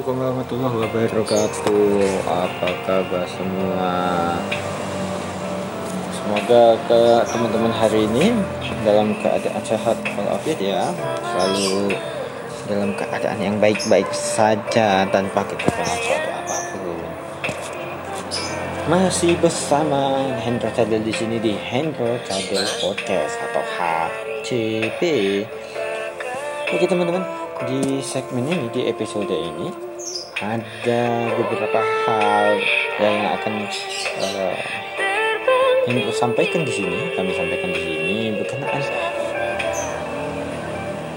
Assalamualaikum warahmatullahi wabarakatuh. Apa kabar semua? Semoga ke teman-teman hari ini dalam keadaan sehat walafiat ya, selalu dalam keadaan yang baik-baik saja tanpa kekurangan suatu apa pun. Masih bersama Hendro Cadel di sini di Hendro Cadel Podcast atau HCP. Oke teman-teman, di segmen ini di episode ini ada beberapa hal yang akan uh, yang sampaikan di sini kami sampaikan di sini berkenaan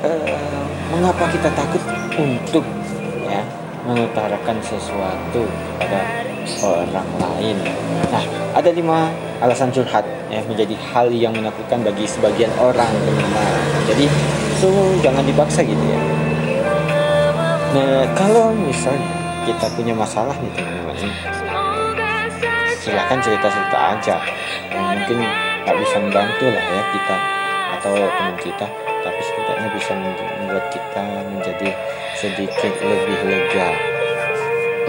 uh, mengapa kita takut untuk ya mengutarakan sesuatu kepada orang lain. Nah, ada lima alasan curhat ya menjadi hal yang menakutkan bagi sebagian orang teman-teman. Jadi, so jangan dipaksa gitu ya. Nah, kalau misalnya kita punya masalah nih teman-teman, silahkan cerita-cerita aja. Yang mungkin nggak bisa membantu lah ya kita atau teman kita, tapi setidaknya bisa membuat kita menjadi sedikit lebih lega.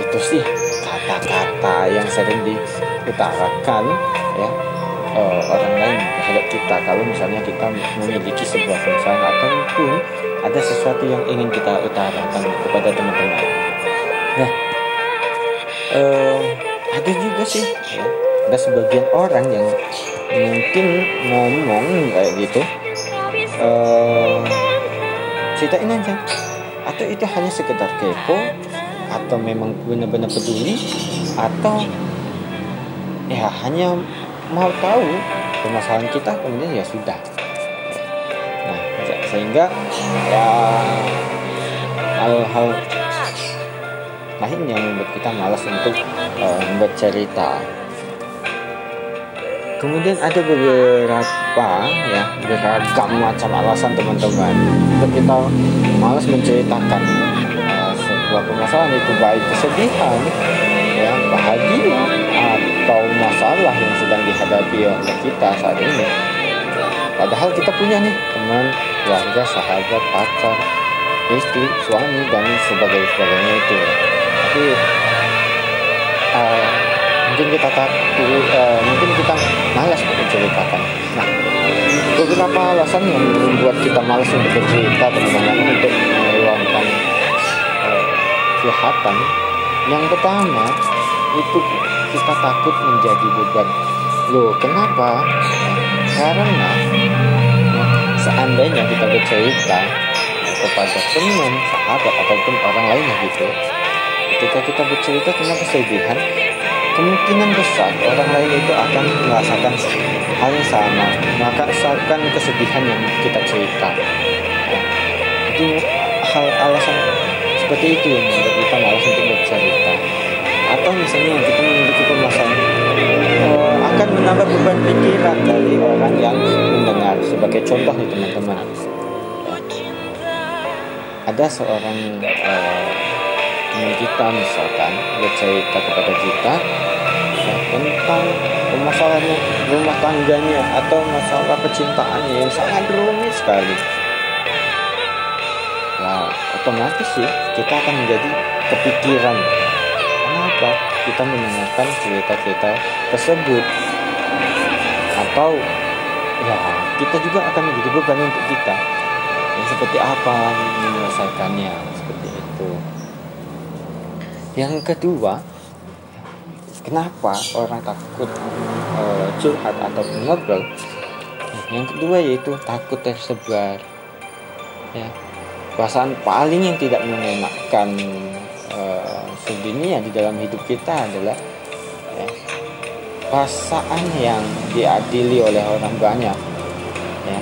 Itu sih kata-kata yang sering diutarakan ya uh, orang lain terhadap kita. Kalau misalnya kita memiliki sebuah perasaan ataupun ada sesuatu yang ingin kita utarakan kepada teman-teman. Nah, uh, ada juga sih ya, ada sebagian orang yang mungkin ngomong kayak gitu. Uh, ceritain aja. Atau itu hanya sekedar kepo atau memang benar-benar peduli atau ya hanya mau tahu permasalahan kita kemudian ya sudah. Nah sehingga ya hal-hal lain yang membuat kita malas untuk uh, bercerita kemudian ada beberapa ya beragam macam alasan teman-teman untuk kita malas menceritakan uh, sebuah permasalahan itu. Baik kesedihan ya bahagia masalah yang sedang dihadapi oleh kita saat ini. Padahal kita punya nih teman keluarga sahabat pacar istri suami dan sebagainya sebagainya itu. Tapi uh, mungkin kita takut uh, mungkin kita malas menceritakan. Nah beberapa alasan yang membuat kita malas untuk bercerita teman-teman untuk meluangkan uh, curhatan. Yang pertama itu kita takut menjadi beban. Loh kenapa? Karena seandainya kita bercerita kepada teman sahabat ataupun orang lain gitu ketika kita bercerita tentang kesedihan kemungkinan besar orang lain itu akan merasakan hal yang sama. Merasakan kesedihan yang kita cerita. Itu hal alasan seperti itu yang membuat kita malas untuk bercerita atau misalnya kita memiliki permasalahan uh, akan menambah beban pikiran dari orang yang mendengar. Sebagai contoh nih teman-teman. Ada seorang uh, kita misalkan bercerita kepada kita ya, tentang permasalahannya rumah tangganya atau masalah percintaannya yang sangat rumit sekali. Nah, otomatis sih kita akan menjadi kepikiran kenapa kita mendengarkan cerita-cerita tersebut. Atau ya kita juga akan menjadi beban untuk kita. Yang seperti apa menyelesaikannya seperti itu. Yang kedua kenapa orang takut uh, curhat atau ngobrol? Yang kedua yaitu takut tersebar. Ya perasaan paling yang tidak mengenakkan sedunia di dalam hidup kita adalah ya, perasaan yang diadili oleh orang banyak ya.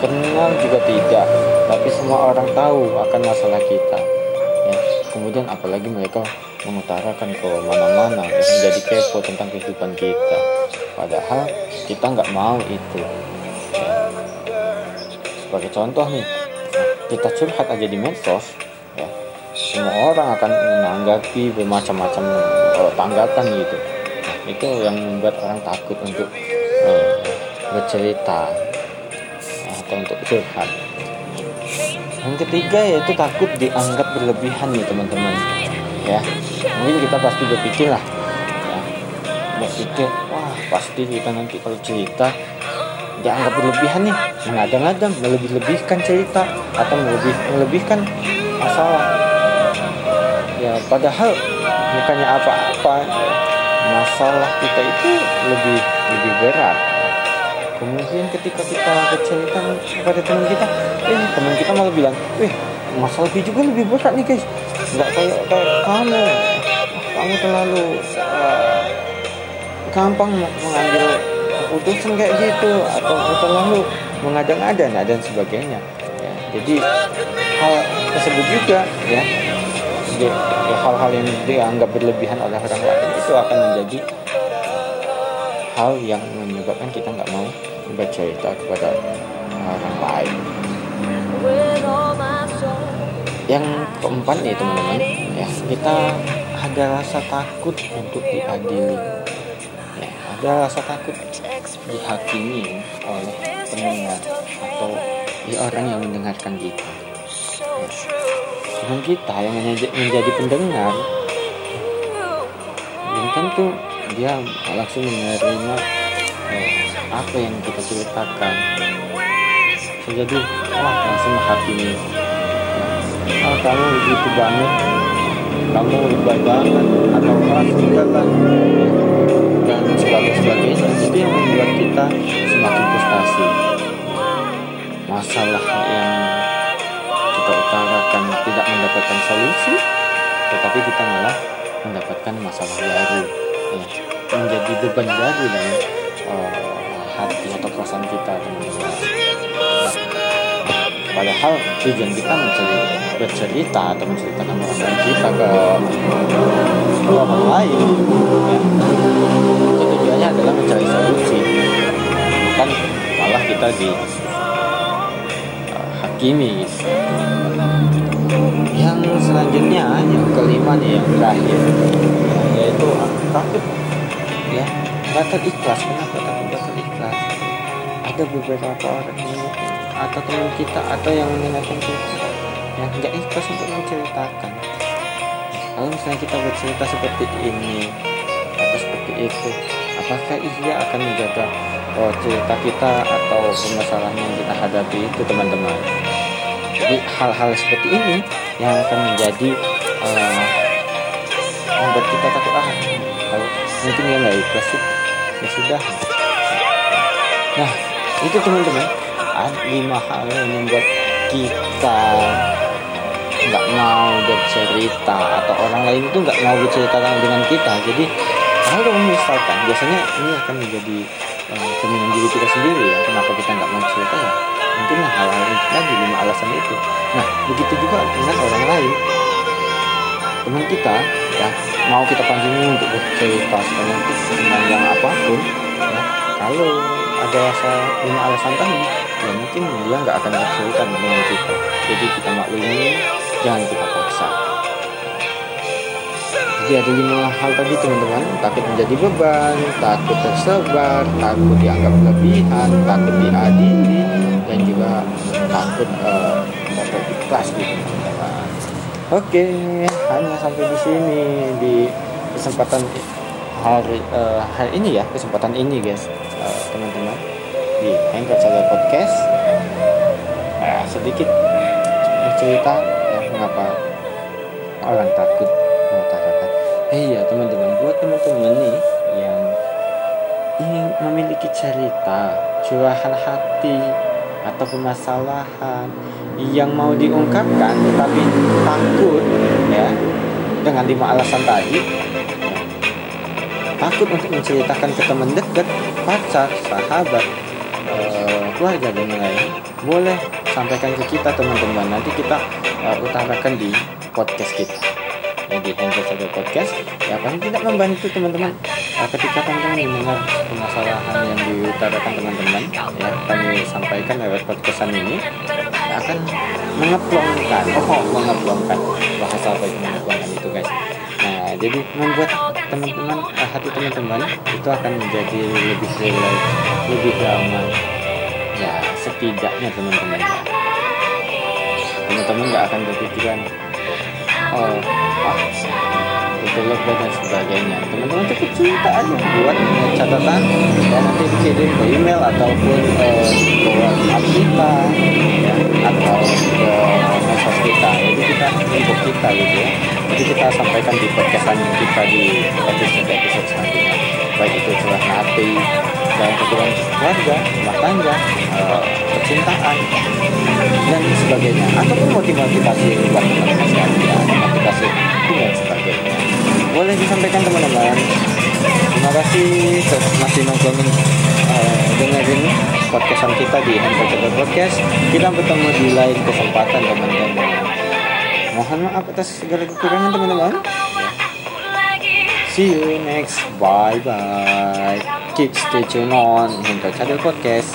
Kenal juga tidak tapi semua orang tahu akan masalah kita ya. Kemudian apalagi mereka mengutarakan ke mana-mana ya, menjadi kepo tentang kehidupan kita. Padahal kita nggak mau itu ya. sebagai contoh nih kita curhat aja di medsos semua orang akan menanggapi bermacam-macam uh, tanggapan gitu. Itu yang membuat orang takut untuk uh, bercerita atau untuk curhat. Yang ketiga yaitu takut dianggap berlebihan nih teman-teman. Ya mungkin kita pasti berpikir lah ya. Berpikir wah pasti kita nanti kalau cerita dianggap berlebihan nih mengadang-adang melebih-lebihkan cerita atau melebih melebihkan masalah ya padahal bukannya apa-apa. Masalah kita itu lebih lebih berat. Kemudian ketika kita bercerita kepada teman kita eh teman kita malah bilang eh masalah itu juga lebih berat nih guys. Nggak kayak kayak kamu. Kamu terlalu uh, gampang mengambil keputusan kayak gitu atau terlalu mengada-ngada dan sebagainya. Ya, jadi hal tersebut juga ya hal-hal yang dianggap berlebihan oleh orang lain itu akan menjadi hal yang menyebabkan kita nggak mau bercerita kepada orang lain. Yang keempat nih teman-teman ya kita ada rasa takut untuk diadili. Ya, ada rasa takut dihakimi oleh pendengar atau orang yang mendengarkan kita. Ya. Kita yang menjadi pendengar. Belum tentu dia langsung menerima eh, apa yang kita ceritakan. Jadi wah langsung menghakimi. Oh kamu begitu banget. Kamu lebay banget. Atau ah sudahlah dan sebagainya sebagainya. Itu yang membuat kita semakin frustasi. Masalah yang kita utarakan tidak mendapatkan solusi tetapi kita malah mendapatkan masalah baru ya, menjadi beban baru dalam uh, hati atau perasaan kita teman-teman. Padahal tujuan kita mencari bercerita atau menceritakan perasaan kita ke orang lain ya, tujuannya adalah mencari solusi. Bukan malah kita di uh, hakimi yang nih yang terakhir. Ya, yaitu takut ya takut ikhlas. Kenapa takut takut ikhlas. Ada beberapa orang yang atau teman kita atau yang mendengarkan kita yang nggak ikhlas untuk menceritakan. Kalau misalnya kita bercerita seperti ini atau seperti itu apakah ia akan menjaga oh, cerita kita atau permasalahan yang kita hadapi itu teman-teman? Jadi hal-hal seperti ini yang akan menjadi uh, kita takut ah kalau mungkin ya nggak ikhlas sih. Ya sudah. Nah itu teman-teman. Lima hal yang membuat kita nggak mau bercerita atau orang lain itu nggak mau bercerita dengan kita. Jadi kalau misalkan biasanya ini akan menjadi uh, cerminan diri kita sendiri ya kenapa kita nggak mau cerita ya. Mungkin hal-hal itu tadi lima alasan itu. Nah begitu juga dengan orang lain. Teman kita ya mau kita panggil untuk bercerita tentang yang apa pun ya. Kalau ada rasa lima alasan tadi ya mungkin dia nggak akan bercerita dengan kita. Jadi kita maklumi jangan kita paksa. Jadi ada lima hal tadi teman-teman. Takut menjadi beban takut tersebar takut dianggap kelebihan takut diadili dan juga takut uh, ikhlas gitu oke hanya sampai di sini di kesempatan hari uh, hari ini ya kesempatan ini guys. Uh, teman-teman di Anchor Channel Podcast. Nah, sedikit bercerita ya mengapa orang takut mengutarakan eh iya teman-teman buat teman-teman nih yang ingin memiliki cerita curahan hati atau permasalahan yang mau diungkapkan tetapi takut ya dengan lima alasan tadi. Takut untuk menceritakan ke teman dekat pacar sahabat uh, keluarga dan lain. Boleh sampaikan ke kita teman-teman. Nanti kita uh, utarakan di podcast kita di handle satu podcast ya paling tidak membantu teman-teman. Uh, ketika teman-teman mendengar permasalahan yang diutarakan teman-teman ya kami sampaikan lewat podcastan ini akan mengeplongkan oh mengeplongkan bahasa apa itu mengeplongkan itu guys. Nah jadi membuat teman-teman hati teman-teman itu akan menjadi lebih relax lebih aman ya setidaknya teman-teman. Ya teman-teman nggak akan berpikiran oh. Itu lebih dan sebagainya. Teman-teman cukup cerita aja buat catatan dan nanti dikirim ke email ataupun uh, ke WhatsApp kita ya atau ke medsos kita. Jadi kita untuk kita gitu ya. Jadi kita sampaikan di podcastan kita di episode episode selanjutnya. Baik itu curhat hati dan kebutuhan keluarga rumah tangga uh, percintaan dan sebagainya. Ataupun motivasi buat teman-teman sekalian motivasi dan sebagainya. Boleh disampaikan teman-teman. Terima kasih masih nongkrongin uh, dengerin podcastan kita di Handball Podcast. Kita bertemu di lain kesempatan teman-teman. Mohon maaf atas segala kekurangan teman-teman. See you next. Bye bye keep stay tuned on Handball Podcast